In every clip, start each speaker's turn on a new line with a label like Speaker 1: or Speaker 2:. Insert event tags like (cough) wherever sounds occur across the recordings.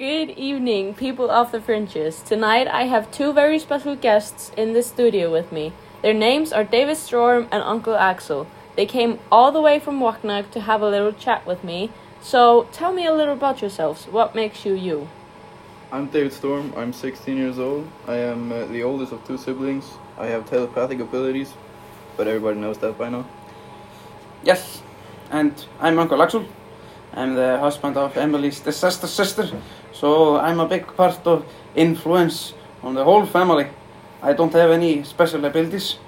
Speaker 1: Good evening, people of the fringes. Tonight I have two very special guests in the studio with me. Their names are David Storm and Uncle Axel. They came all the way from Waknuk to have a little chat with me. So tell me a little about yourselves. What makes you you?
Speaker 2: I'm David Storm. I'm 16 years old. I am uh, the oldest of two siblings. I have telepathic abilities, but everybody knows that by now.
Speaker 3: Yes, and I'm Uncle Axel. I'm the husband of Emily's disaster sister, so I'm a big part of influence on the whole family. I don't have any special abilities,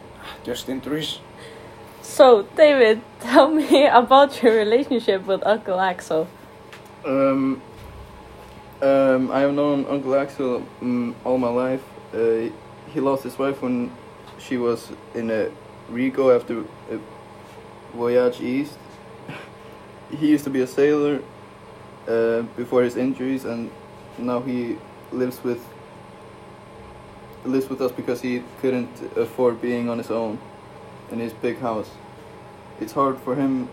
Speaker 3: just injuries.
Speaker 1: So, David, tell me (laughs) about your relationship with Uncle Axel.
Speaker 2: Um, um, I have known Uncle Axel um, all my life. Uh, he lost his wife when she was in a Rico after a voyage east. He used to be a sailor uh, before his injuries, and now he lives with lives with us because he couldn't afford being on his own in his big house. It's hard for him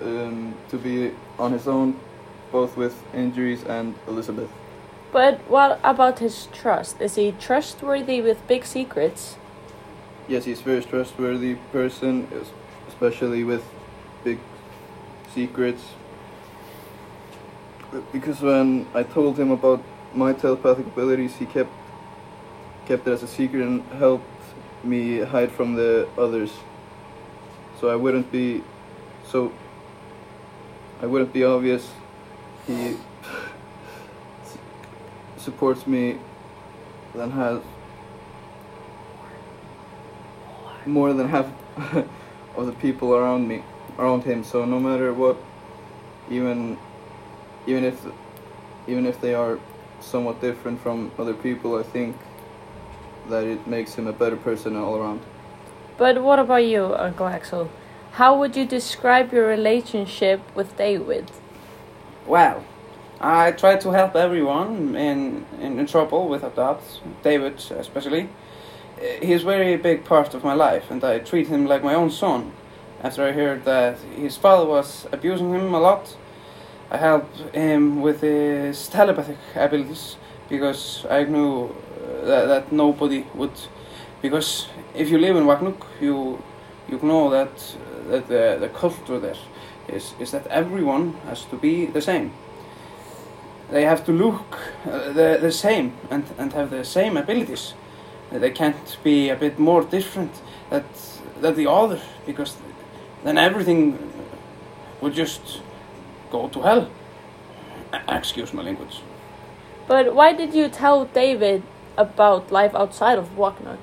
Speaker 2: um, to be on his own, both with injuries and Elizabeth.
Speaker 1: But what about his trust? Is he trustworthy with big secrets?
Speaker 2: Yes, he's a very trustworthy person, especially with big secrets. Uh, because when I told him about my telepathic abilities, he kept kept it as a secret and helped me hide from the others. So I wouldn't be so I wouldn't be obvious. He (laughs) supports me than has more than half (laughs) of the people around me around him so no matter what even even if even if they are somewhat different from other people i think that it makes him a better person all around
Speaker 1: But what about you, Uncle Axel? How would you describe your relationship with David?
Speaker 3: Well, I try to help everyone in, in, in trouble without doubt, David especially. He's a very big part of my life, and I treat him like my own son. After I heard that his father was abusing him a lot, I helped him with his telepathic abilities because I knew uh, that, that nobody would. Because if you live in Wagnuk, you you know that that the, the culture there is is that everyone has to be the same. They have to look uh, the the same and and have the same abilities. They can't be a bit more different that than the other because then everything would just go to hell. Excuse my language.
Speaker 1: But why did you tell David about life outside of Waknuk?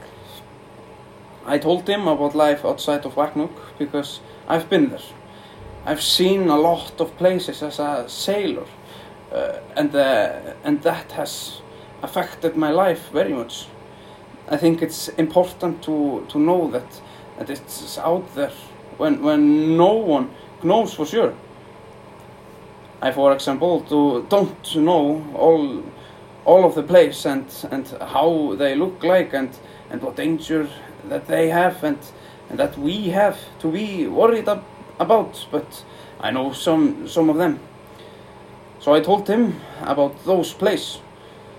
Speaker 3: I told him about life outside of Wagnuk because I've been there. I've seen a lot of places as a sailor, uh, and uh, and that has affected my life very much. I think it's important to to know that that it's out there when when no one knows for sure. I, for example, to don't know all all of the place and and how they look like and and what danger that they have and and that we have to be worried ab- about but I know some some of them so I told him about those places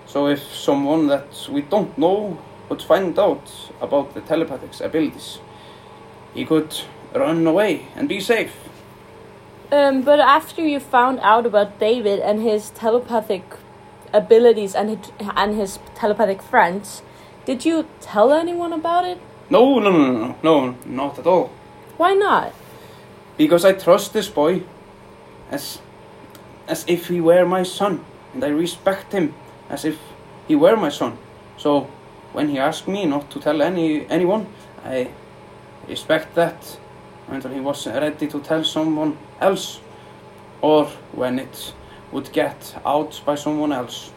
Speaker 3: so if someone that we don't know would find out about the telepathic abilities he could run away and be safe
Speaker 1: Um, but after you found out about David and his telepathic abilities and his, and his telepathic friends, did you tell anyone about it?
Speaker 3: no no no no no not at all
Speaker 1: Why not?
Speaker 3: because I trust this boy as as if he were my son, and I respect him as if he were my son. So when he asked me not to tell any anyone, I respect that until he was ready to tell someone else, or when it would get out by someone else.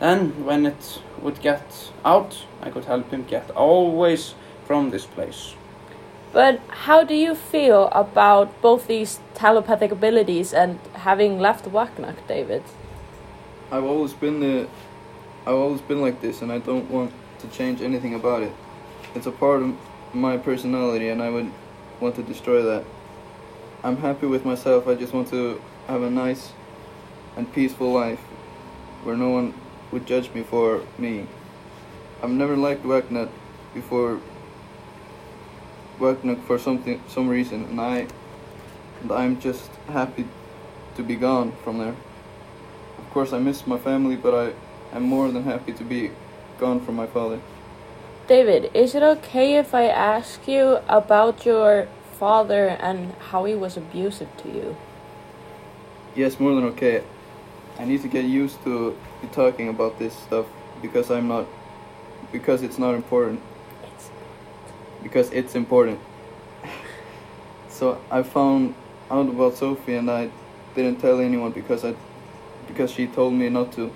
Speaker 3: Then, when it would get out, I could help him get always from this place.
Speaker 1: But how do you feel about both these telepathic abilities and having left Waknuk, David?
Speaker 2: i've always been the i've always been like this and i don't want to change anything about it it's a part of my personality and i would want to destroy that i'm happy with myself i just want to have a nice and peaceful life where no one would judge me for me. I've never liked Waknuk before Waknuk for something some reason and I and I'm just happy to be gone from there. Of course I miss my family but I am more than happy to be gone from my father.
Speaker 1: David, is it okay if I ask you about your father and how he was abusive to you?
Speaker 2: Yes, more than okay. I need to get used to talking about this stuff because I'm not because it's not important.
Speaker 1: It's
Speaker 2: Because it's important. (laughs) so I found out about Sophie and I didn't tell anyone because I because she told me not to.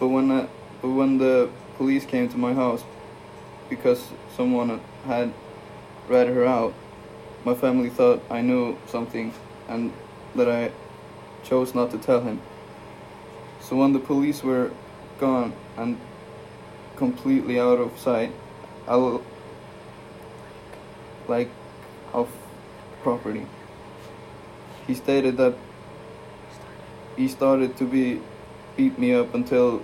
Speaker 2: But when I, but when the police came to my house because someone had ratted her out, my family thought I knew something and that I chose not to tell him. So when the police were gone and completely out of sight, I like of property. He stated that he started to be beat me up until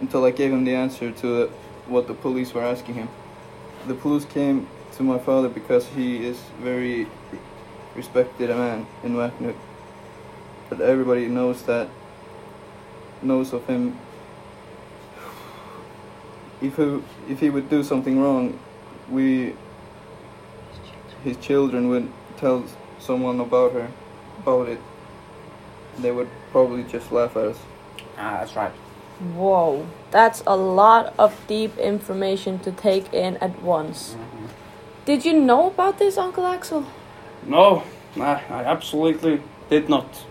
Speaker 2: until I gave him the answer to what the police were asking him. The police came to my father because he is very respected a man in Waknuk. But everybody knows that knows of him. If he if he would do something wrong, we his children would tell someone about her about it. They would probably just laugh at us.
Speaker 3: Ah, that's right.
Speaker 1: Whoa, that's a lot of deep information to take in at once. Did you know about this, Uncle Axel?
Speaker 3: No, I, I absolutely did not.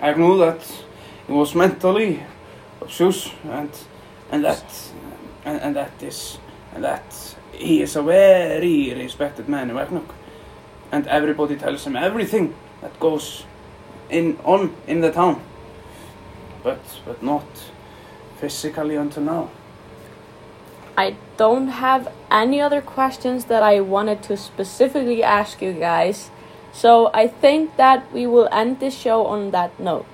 Speaker 3: I knew that he was mentally abused and and that and, and that is and that he is a very respected man in Waknuk. And everybody tells him everything that goes in on in the town. But but not physically until now.
Speaker 1: I don't have any other questions that I wanted to specifically ask you guys. So I think that we will end this show on that note.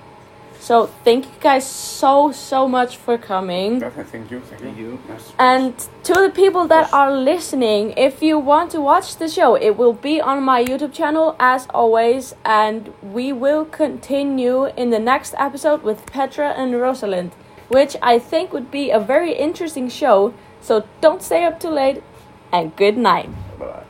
Speaker 1: So thank you guys so so much for coming.
Speaker 3: Definitely thank you, thank you.
Speaker 2: Thank you.
Speaker 3: Yes.
Speaker 1: And to the people that are listening, if you want to watch the show, it will be on my YouTube channel as always, and we will continue in the next episode with Petra and Rosalind, which I think would be a very interesting show. So don't stay up too late, and good night.
Speaker 3: Bye.